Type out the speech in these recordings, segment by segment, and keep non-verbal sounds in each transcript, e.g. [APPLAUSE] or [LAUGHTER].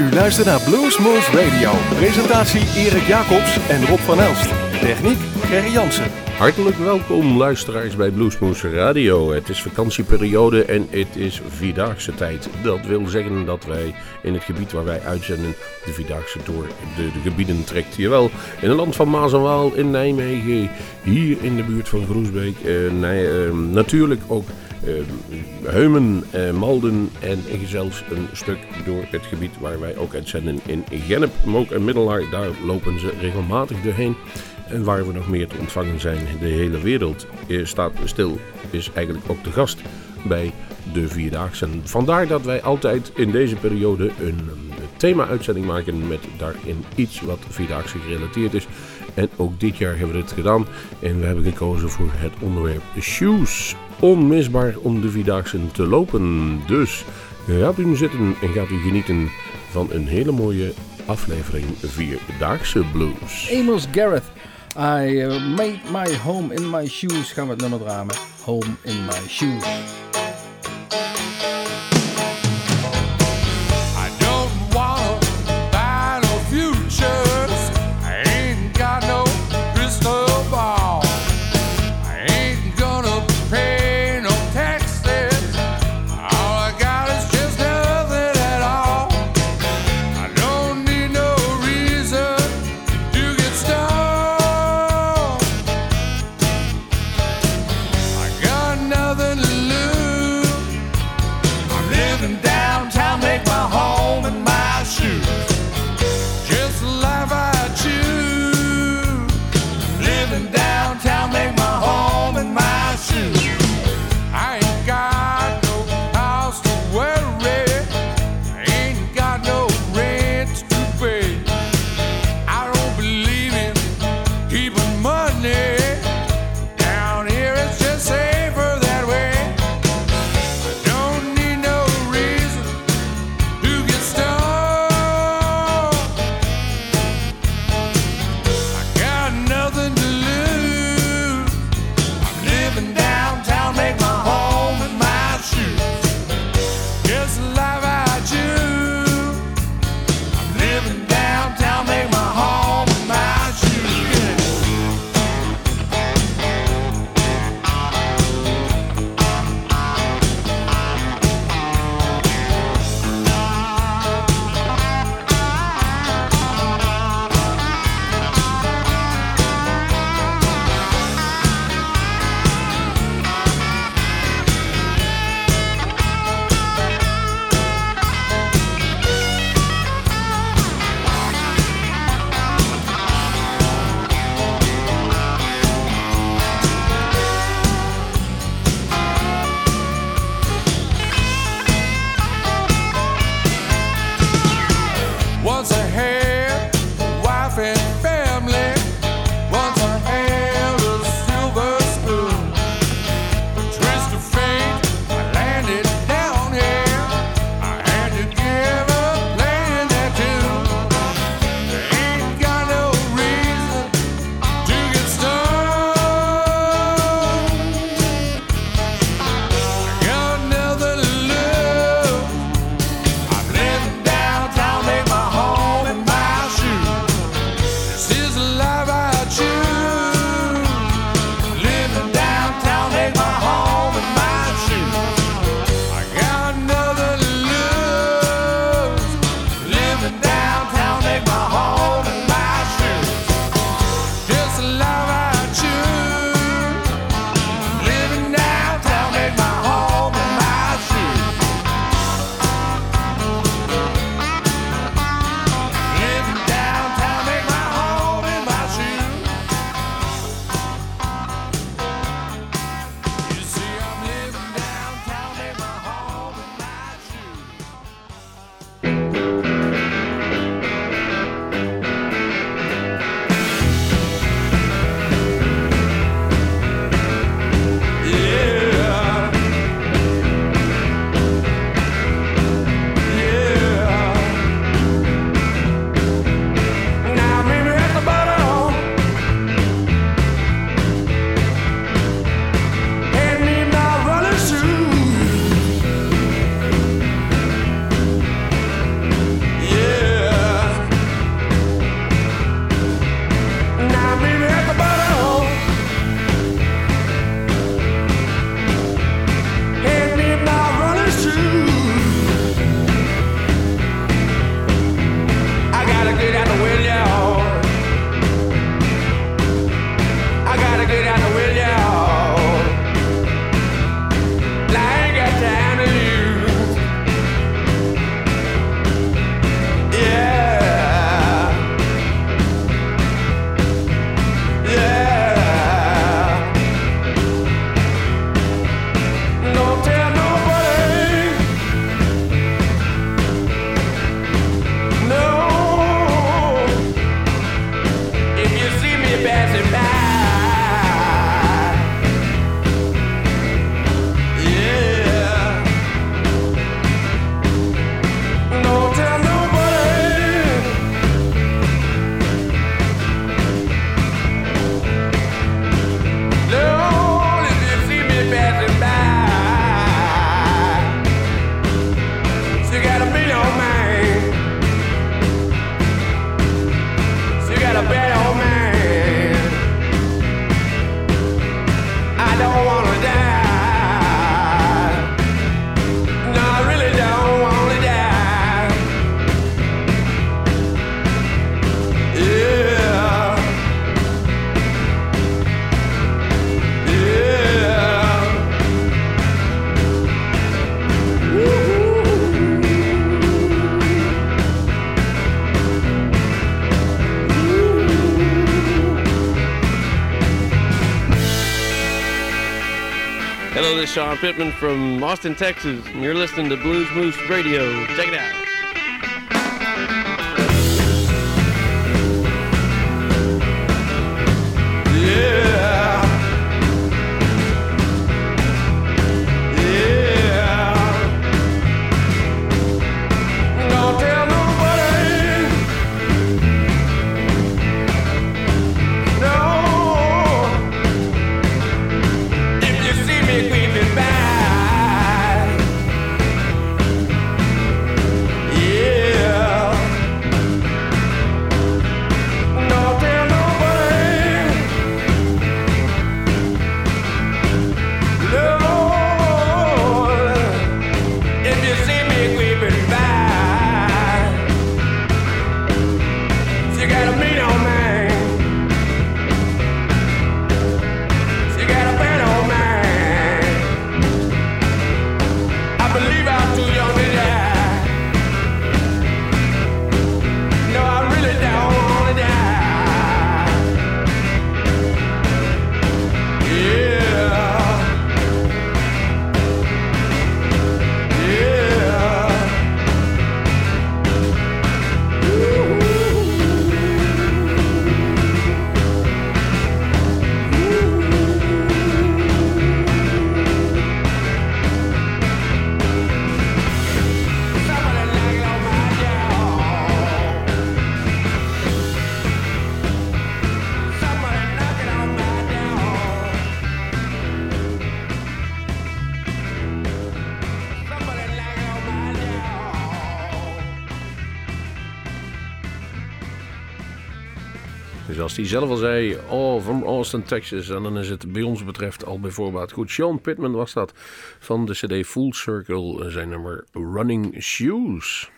U luistert naar Bluesmoose Radio. Presentatie Erik Jacobs en Rob van Elst. Techniek Gerry Jansen. Hartelijk welkom luisteraars bij Bluesmoose Radio. Het is vakantieperiode en het is Vierdaagse tijd. Dat wil zeggen dat wij in het gebied waar wij uitzenden de Vierdaagse door de, de gebieden trekt. Jawel, in het land van Maas en Waal, in Nijmegen, hier in de buurt van Groesbeek. Eh, eh, natuurlijk ook Heumen, uh, Malden en zelfs een stuk door het gebied waar wij ook uitzenden in Gennep, Mook en Middelaar. Daar lopen ze regelmatig doorheen. En waar we nog meer te ontvangen zijn, de hele wereld staat stil, is eigenlijk ook de gast bij de Vierdaagse. Vandaar dat wij altijd in deze periode een thema-uitzending maken met daarin iets wat Vierdaagse gerelateerd is. En ook dit jaar hebben we het gedaan en we hebben gekozen voor het onderwerp shoes. Onmisbaar om de Vierdaagse te lopen. Dus gaat u zitten en gaat u genieten van een hele mooie aflevering Vierdaagse Blues. Amos Garrett. I uh, made my home in my shoes. Gaan we het nummer draaien. Home in my shoes. Sean Pittman from Austin, Texas, and you're listening to Blues Moose Radio. Check it out. Hij zelf al zei, oh, from Austin, Texas. En dan is het bij ons betreft al bijvoorbeeld goed. Sean Pittman was dat van de CD Full Circle, zijn nummer Running Shoes.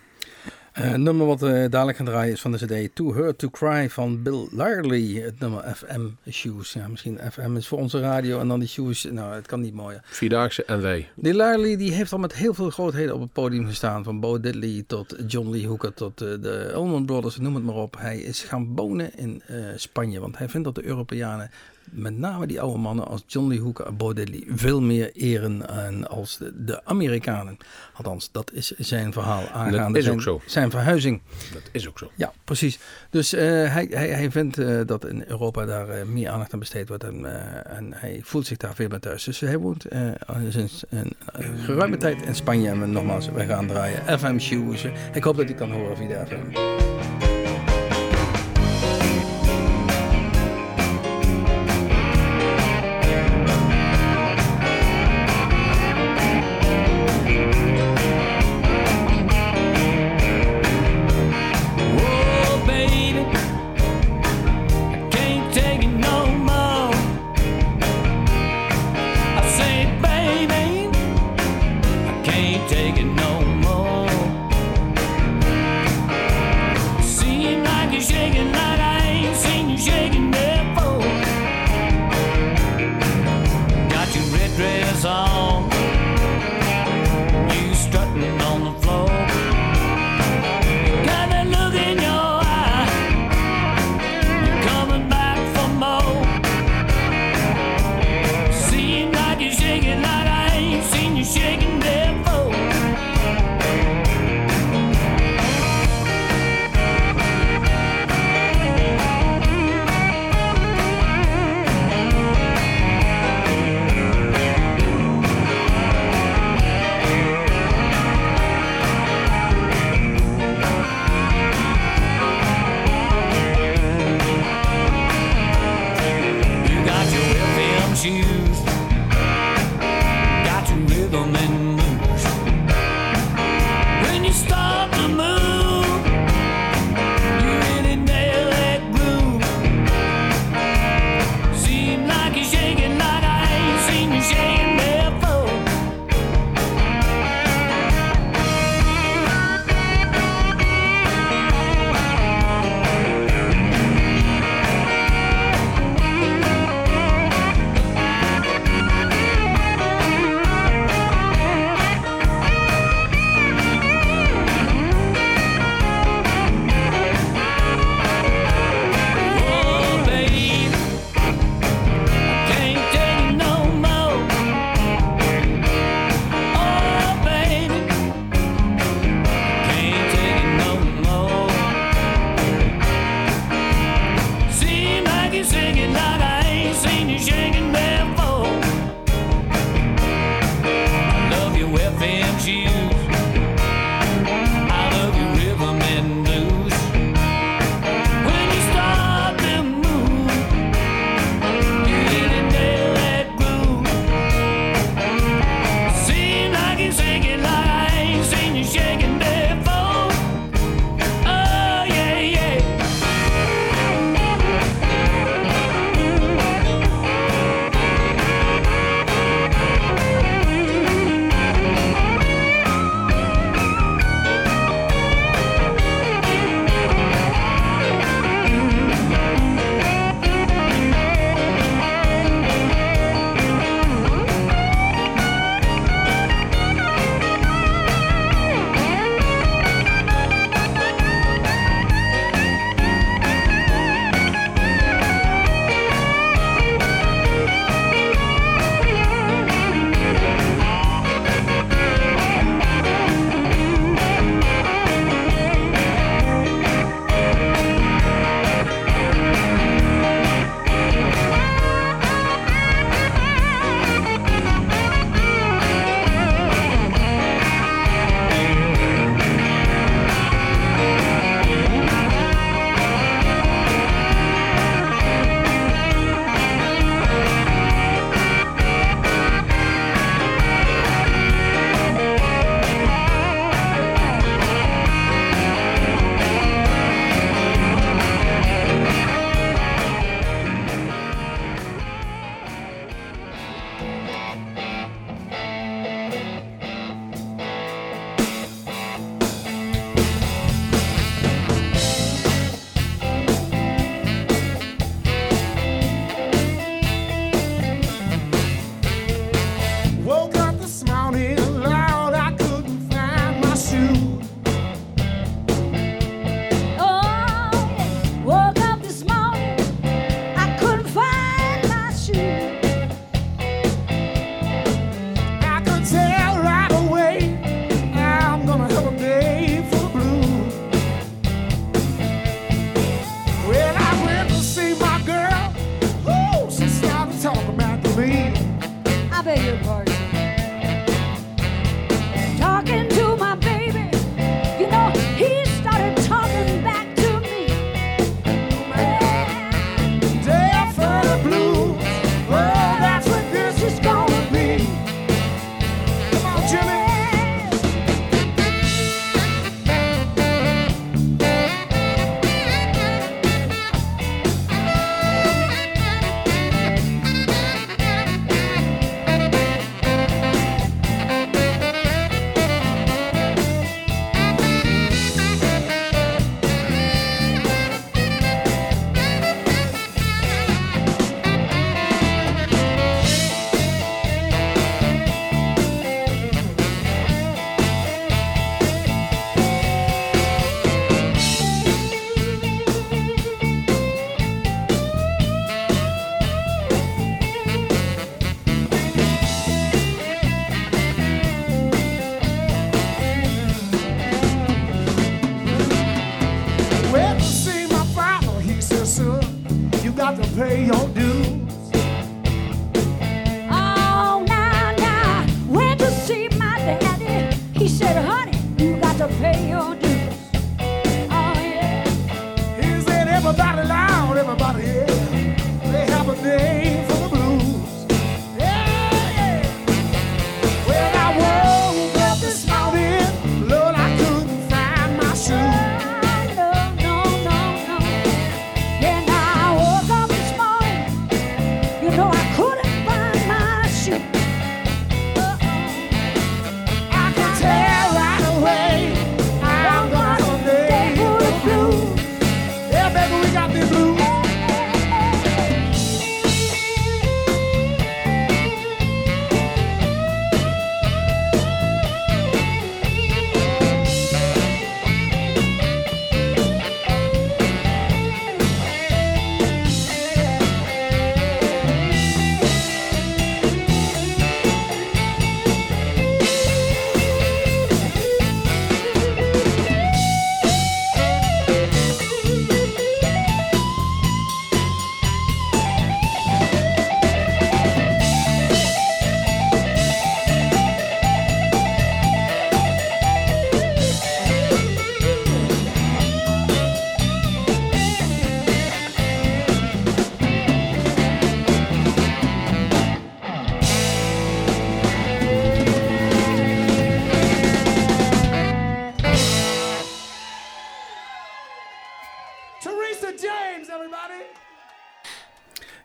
Uh, het nummer wat we dadelijk gaan draaien is van de CD To Her To Cry van Bill Larley. Het nummer FM Shoes. Ja, misschien FM is voor onze radio en dan die Shoes. Nou, het kan niet mooier. Vierdaagse en wij. Die Larley die heeft al met heel veel grootheden op het podium gestaan. Van Bo Diddley tot John Lee Hooker tot uh, de Allman Brothers, noem het maar op. Hij is gaan wonen in uh, Spanje, want hij vindt dat de Europeanen met name die oude mannen als John Lee Hooker en Bo Diddley veel meer eren en als de, de, Amerikanen. Althans, dat is zijn verhaal aangaande. Dat is zijn, ook zo. Zijn verhuizing. Dat is ook zo. Ja, precies. Dus uh, hij, hij, hij vindt uh, dat in Europa daar uh, meer aandacht aan besteed wordt en, en hij voelt zich daar veel meer thuis. Dus hij woont sinds een geruime tijd in Spanje. En nogmaals, wij gaan draaien FM Shoes. Ik hoop dat hij kan horen via de FM.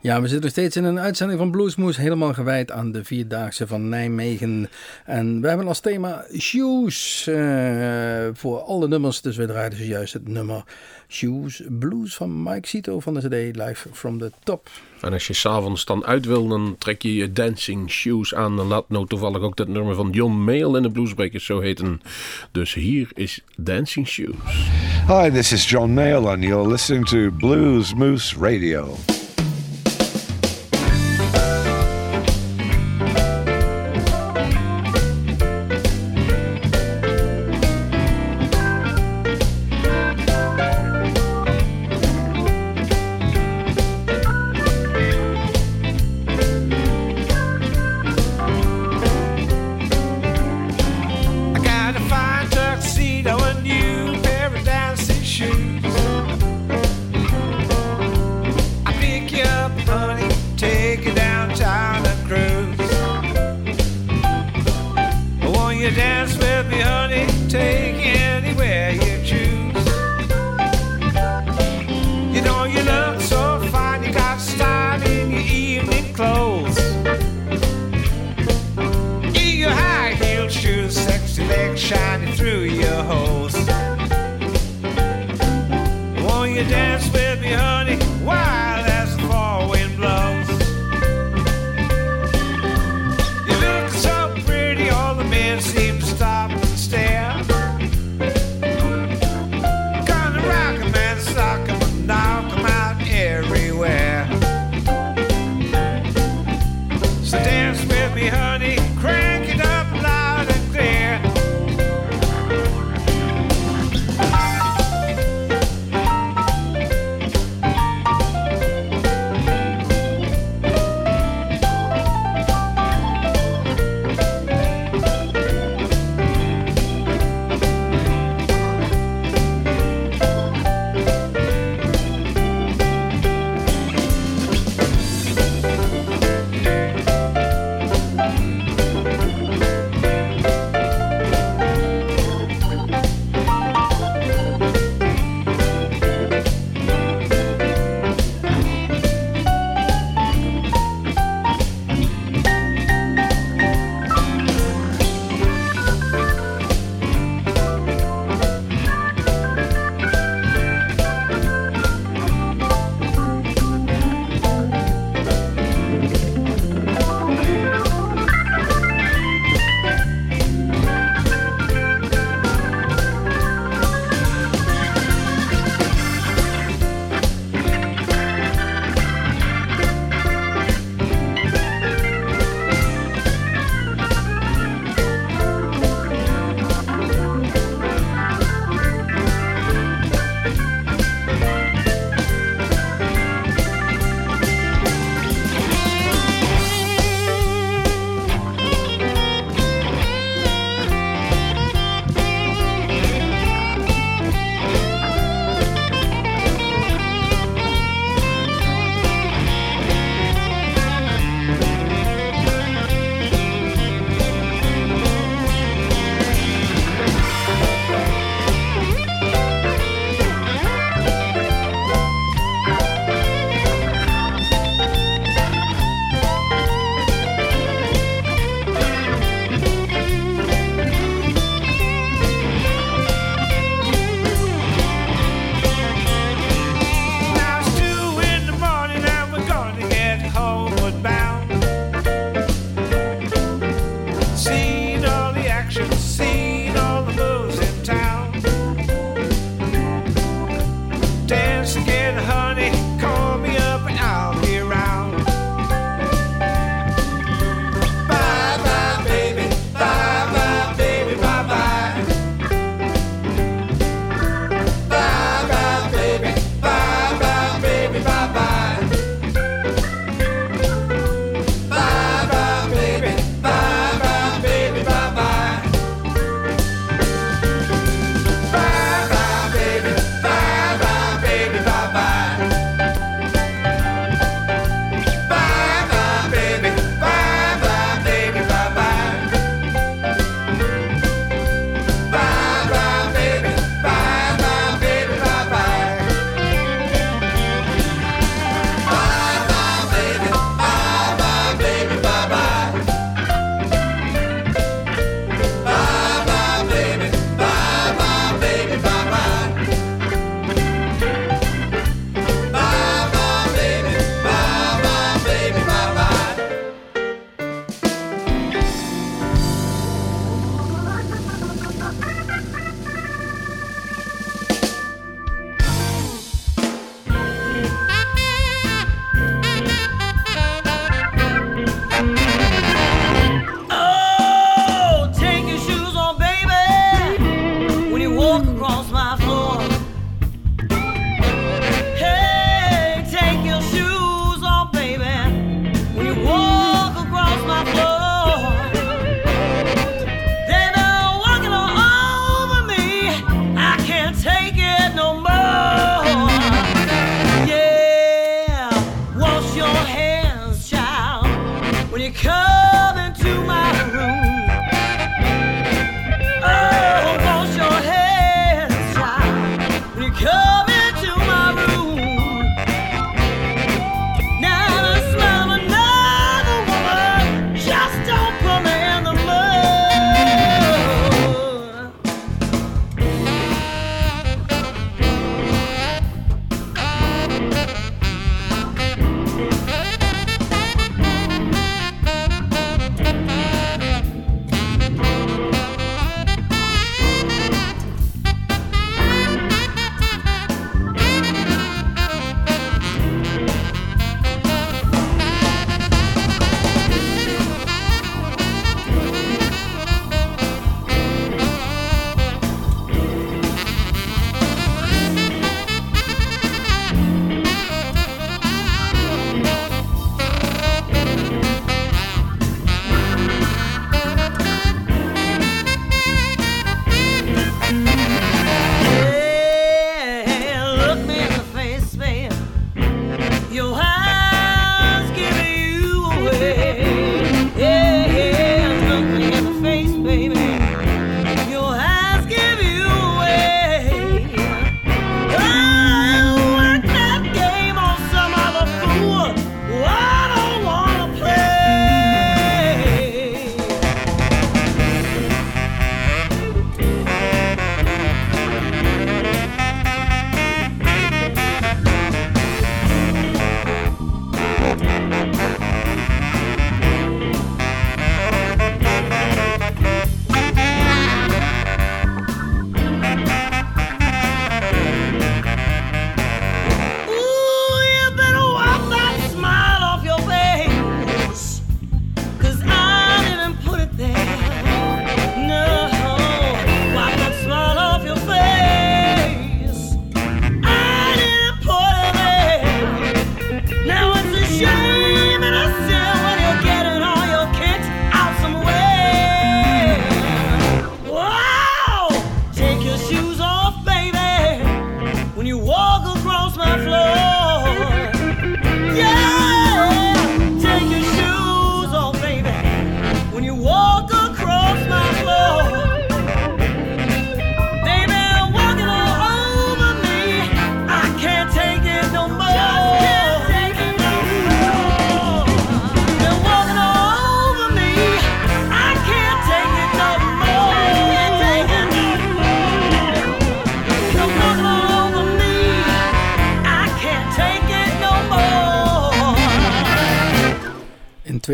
Ja, we zitten nog steeds in een uitzending van Bluesmoes, helemaal gewijd aan de Vierdaagse van Nijmegen. En we hebben als thema Shoes eh, voor alle nummers, dus we draaien zojuist het nummer Shoes Blues van Mike Cito van de CD Live from the Top. En als je s'avonds dan uit wil, dan trek je je dancing shoes aan. Dan laat nou toevallig ook dat nummer van John Mayall en de Bluesbreakers zo heten. Dus hier is Dancing Shoes. Hi, this is John Mayall, and you're listening to Blues Moose Radio.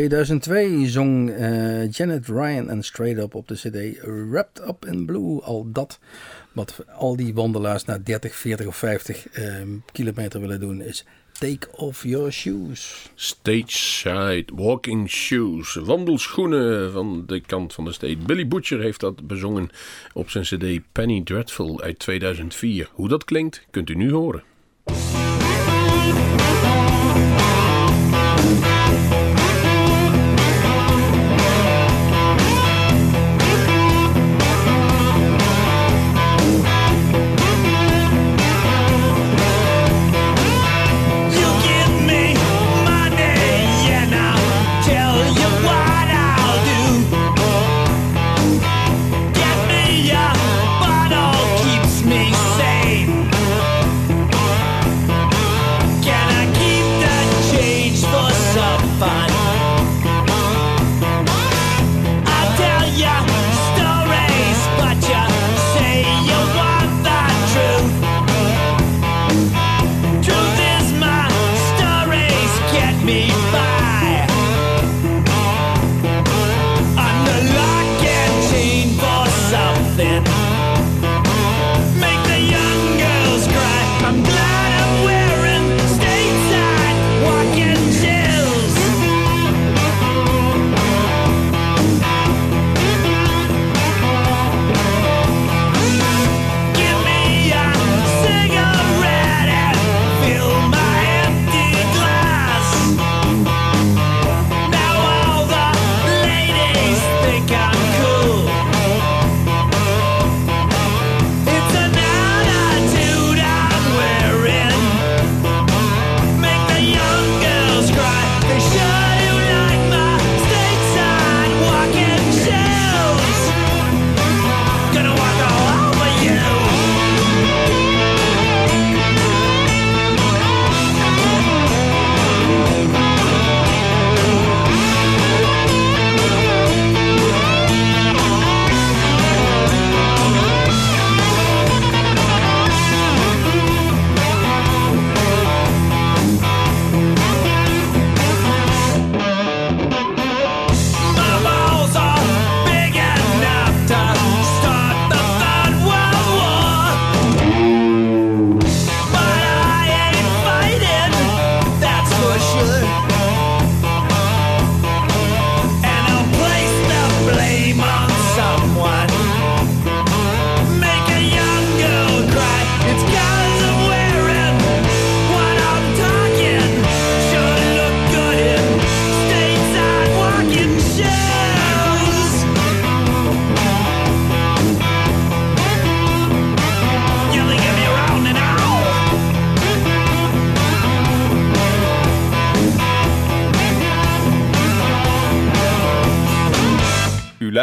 2002 zong eh, Janet Ryan en Straight Up op de cd Wrapped Up in Blue. Al dat wat al die wandelaars na 30, 40 of 50 eh, kilometer willen doen is Take off your shoes. Stage walking shoes. Wandelschoenen van de kant van de state. Billy Butcher heeft dat bezongen op zijn cd Penny Dreadful uit 2004. Hoe dat klinkt, kunt u nu horen.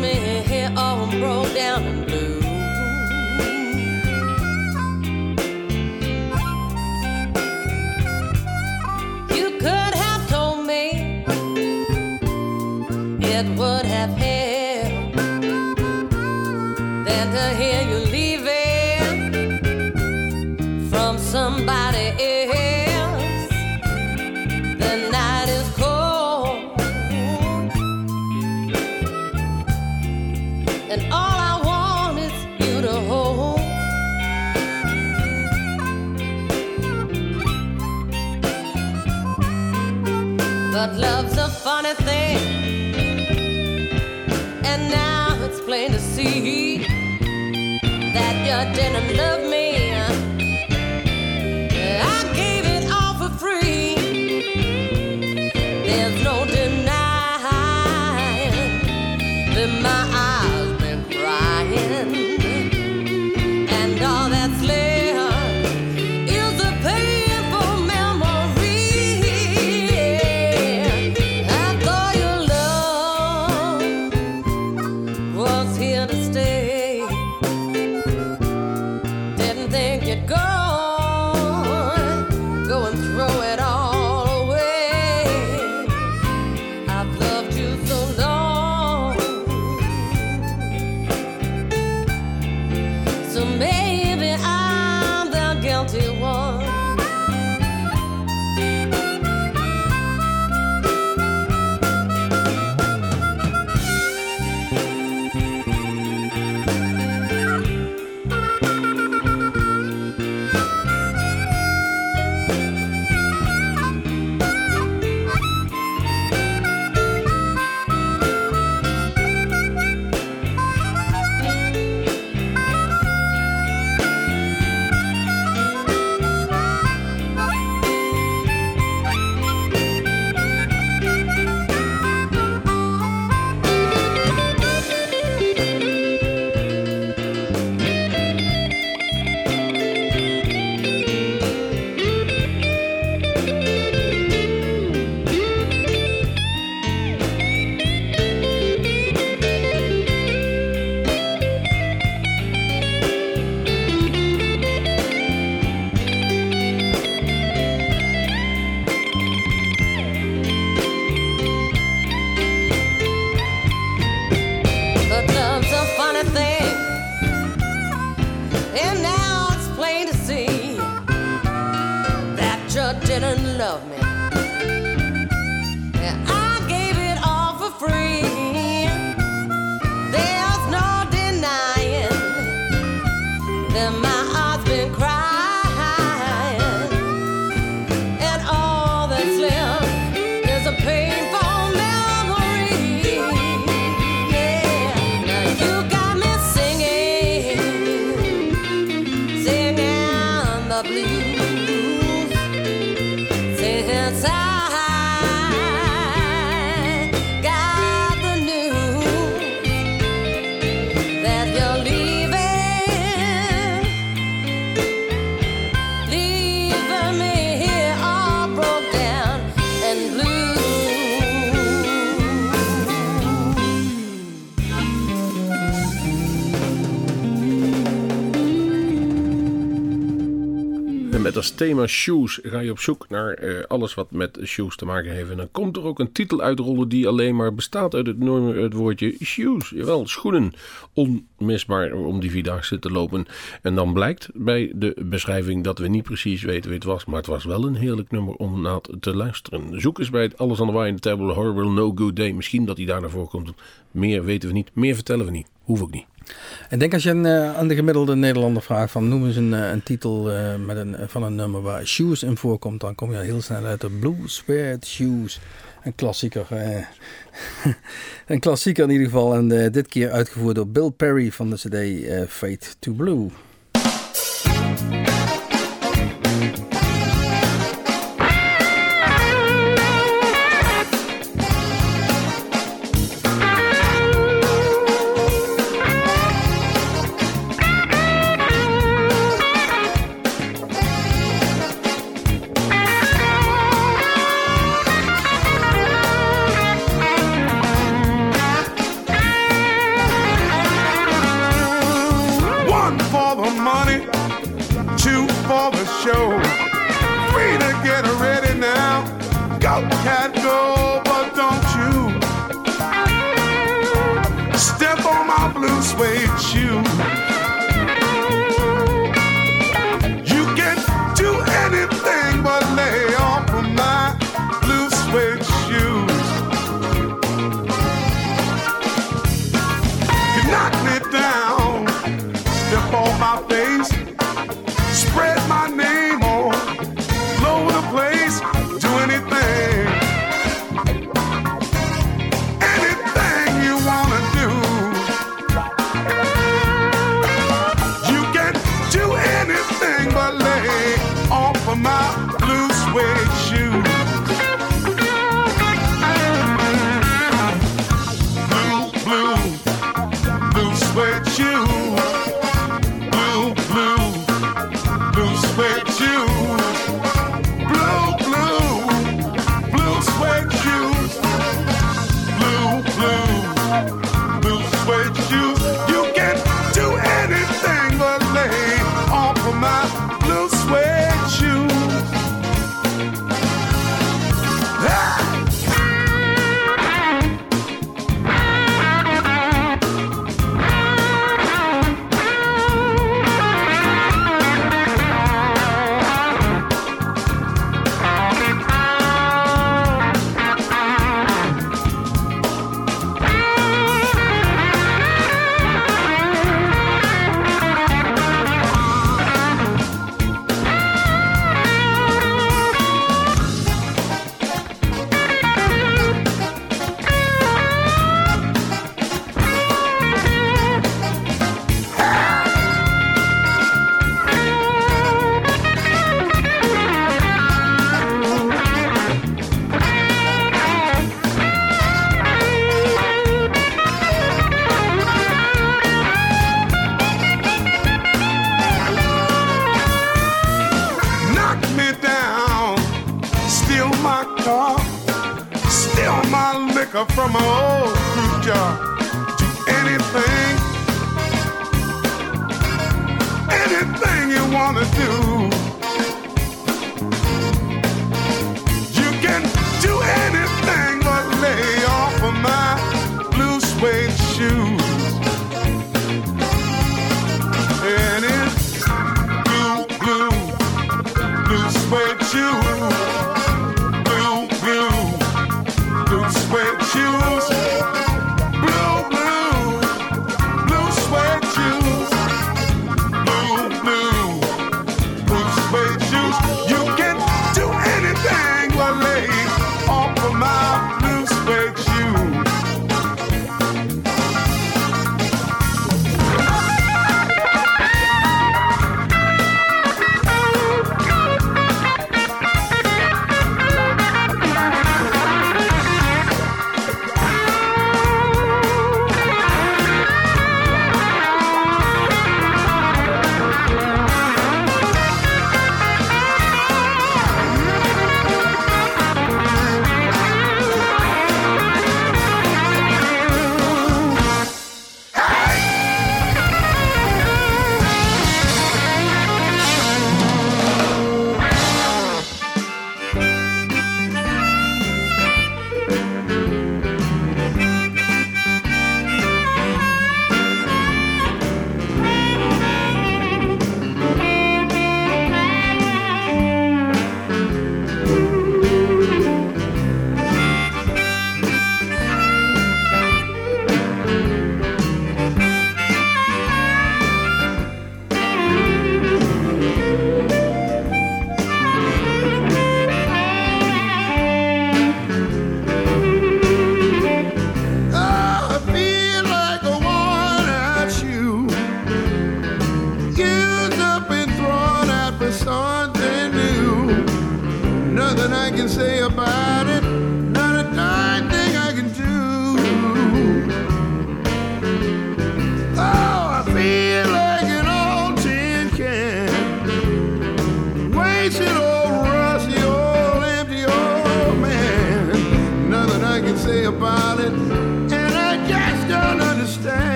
me here I'm broke down. Thema shoes ga je op zoek naar eh, alles wat met shoes te maken heeft. En dan komt er ook een titel uitrollen die alleen maar bestaat uit het, het woordje shoes. Jawel, schoenen. Onmisbaar om die vierdaagse te lopen. En dan blijkt bij de beschrijving dat we niet precies weten wie het was. Maar het was wel een heerlijk nummer om naar te luisteren. Zoek eens bij het Alles aan de Wine Table Horrible No Good Day. Misschien dat hij daar naar voren komt. Meer weten we niet. Meer vertellen we niet. Hoeft ook niet. Ik denk als je een, eh, aan de gemiddelde Nederlander vraagt van noem eens een, eh, een titel eh, met een, van een nummer waar shoes in voorkomt, dan kom je heel snel uit de Blue Sweat Shoes. Een klassieker. [LAUGHS] een klassieker in ieder geval. En dit keer uitgevoerd door Bill Perry van de CD Fate to Blue. from home.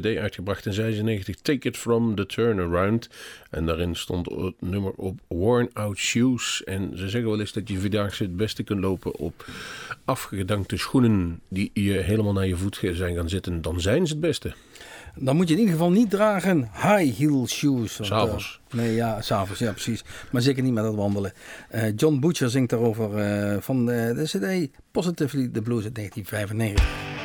cd uitgebracht in 1996, Take It From The Turnaround. En daarin stond het nummer op Worn Out Shoes. En ze zeggen wel eens dat je vandaag het beste kunt lopen op afgedankte schoenen die je helemaal naar je voet zijn gaan zitten. Dan zijn ze het beste. Dan moet je in ieder geval niet dragen high heel shoes. Eh, s'avonds. Nee, ja, s'avonds, ja, precies. Maar zeker niet met het wandelen. Eh, John Butcher zingt daarover eh, van de CD Positively the Blues uit 1995.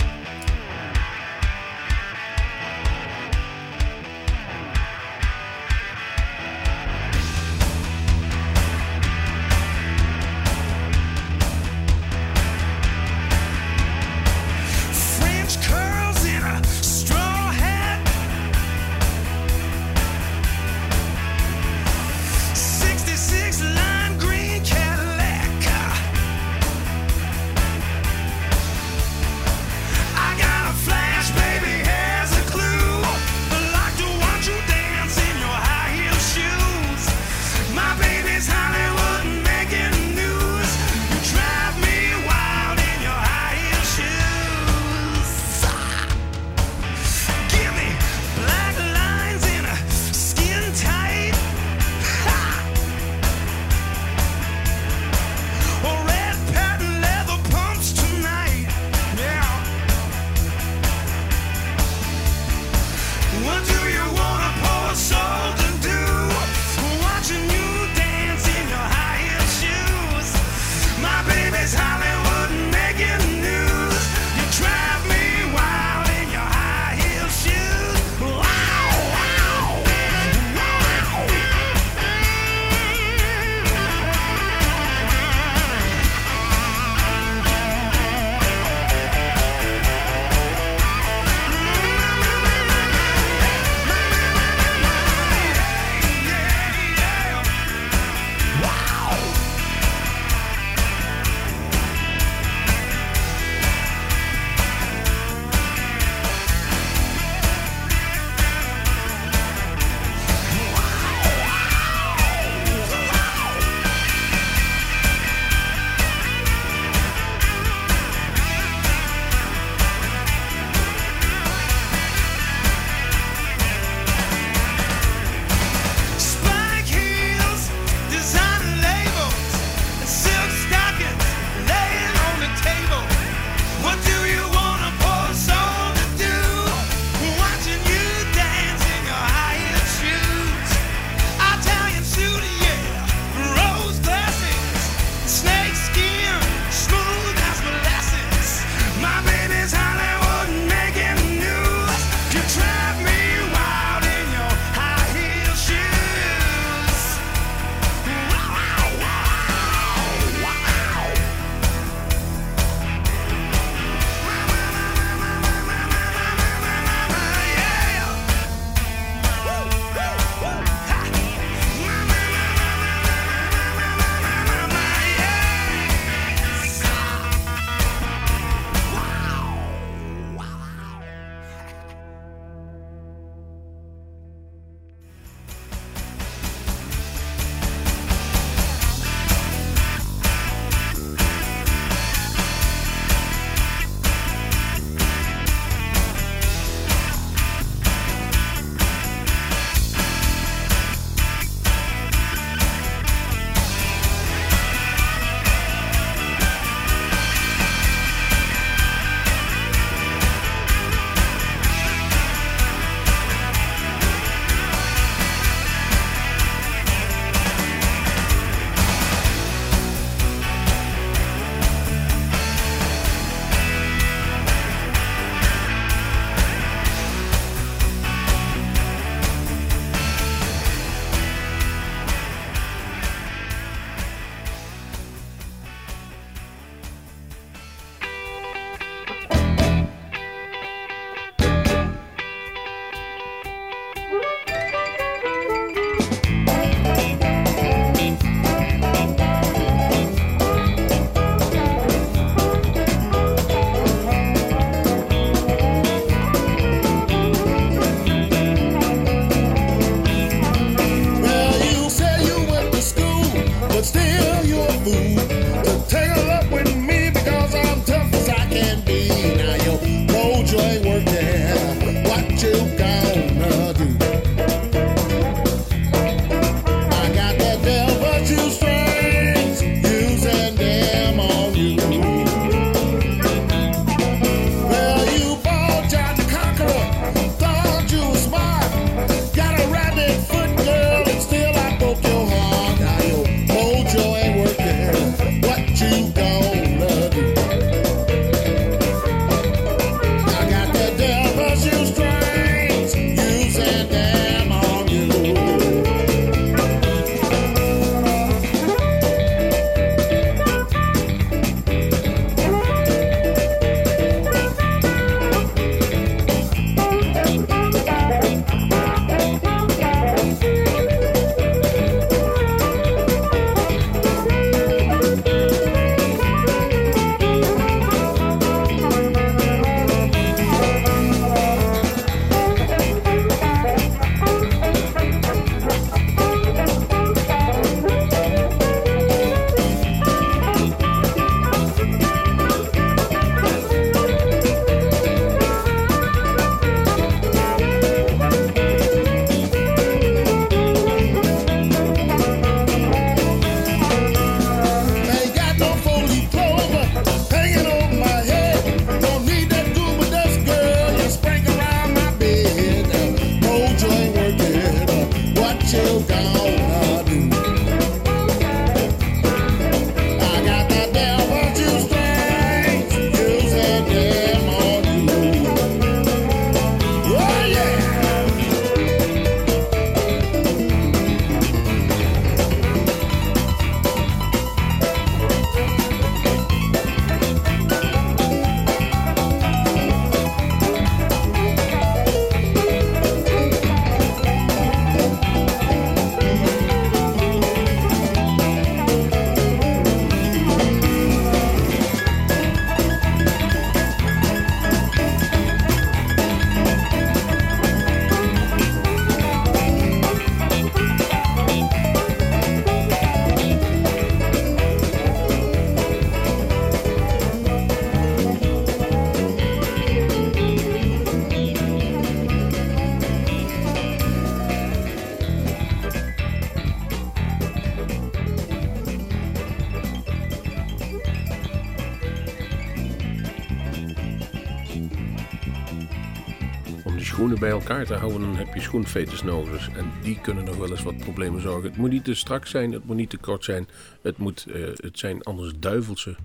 Elkaar te houden, dan heb je schoenveters nodig. En die kunnen nog wel eens wat problemen zorgen. Het moet niet te strak zijn, het moet niet te kort zijn. Het, moet, eh, het zijn anders duivelse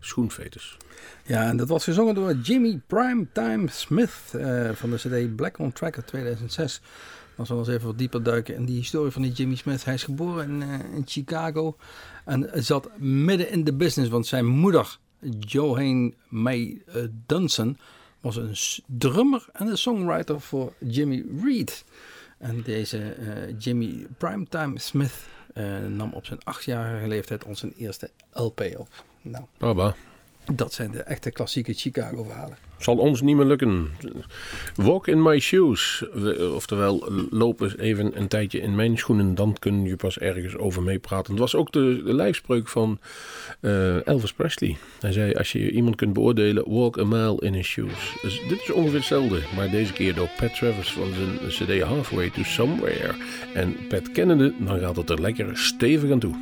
schoenveters. Ja, en dat was gezongen door Jimmy Primetime Smith eh, van de CD Black on Track uit 2006. Dan zullen we eens even wat dieper duiken in die historie van die Jimmy Smith. Hij is geboren in, eh, in Chicago en zat midden in de business, want zijn moeder, Johanne May Dunson, was een drummer en een songwriter voor Jimmy Reed. En deze eh, Jimmy Primetime Smith eh, nam op zijn achtjarige leeftijd ons zijn eerste LP op. Nou, Baba. dat zijn de echte klassieke Chicago verhalen. Zal ons niet meer lukken. Walk in my shoes. We- Oftewel, lopen even een tijdje in mijn schoenen. Dan kun je pas ergens over meepraten. Het was ook de, de lijfspreuk van eh, Elvis Presley. Hij zei, als je iemand kunt beoordelen, walk a mile in his shoes. Dus dit is ongeveer hetzelfde. Maar deze keer door Pat Travers van zijn cd Halfway to Somewhere. En Pat kennende, dan gaat het er lekker stevig aan toe.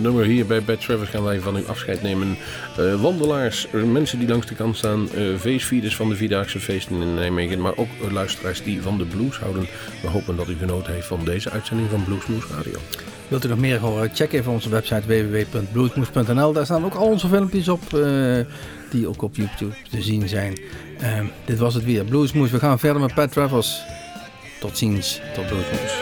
Nummer hier bij Bad Travers gaan wij van u afscheid nemen. Eh, wandelaars, mensen die langs de kant staan, feestvierders van de Vierdaagse feesten in Nijmegen, maar ook luisteraars die van de blues houden. We hopen dat u genoten heeft van deze uitzending van Bluesmoes Radio. Wilt u nog meer horen? Check even onze website www.bluesmoes.nl. Daar staan ook al onze filmpjes op, eh, die ook op YouTube te zien zijn. Ehm, dit was het weer, Bluesmoes. We gaan verder met Pat Travers. Tot ziens, tot Bluesmoes.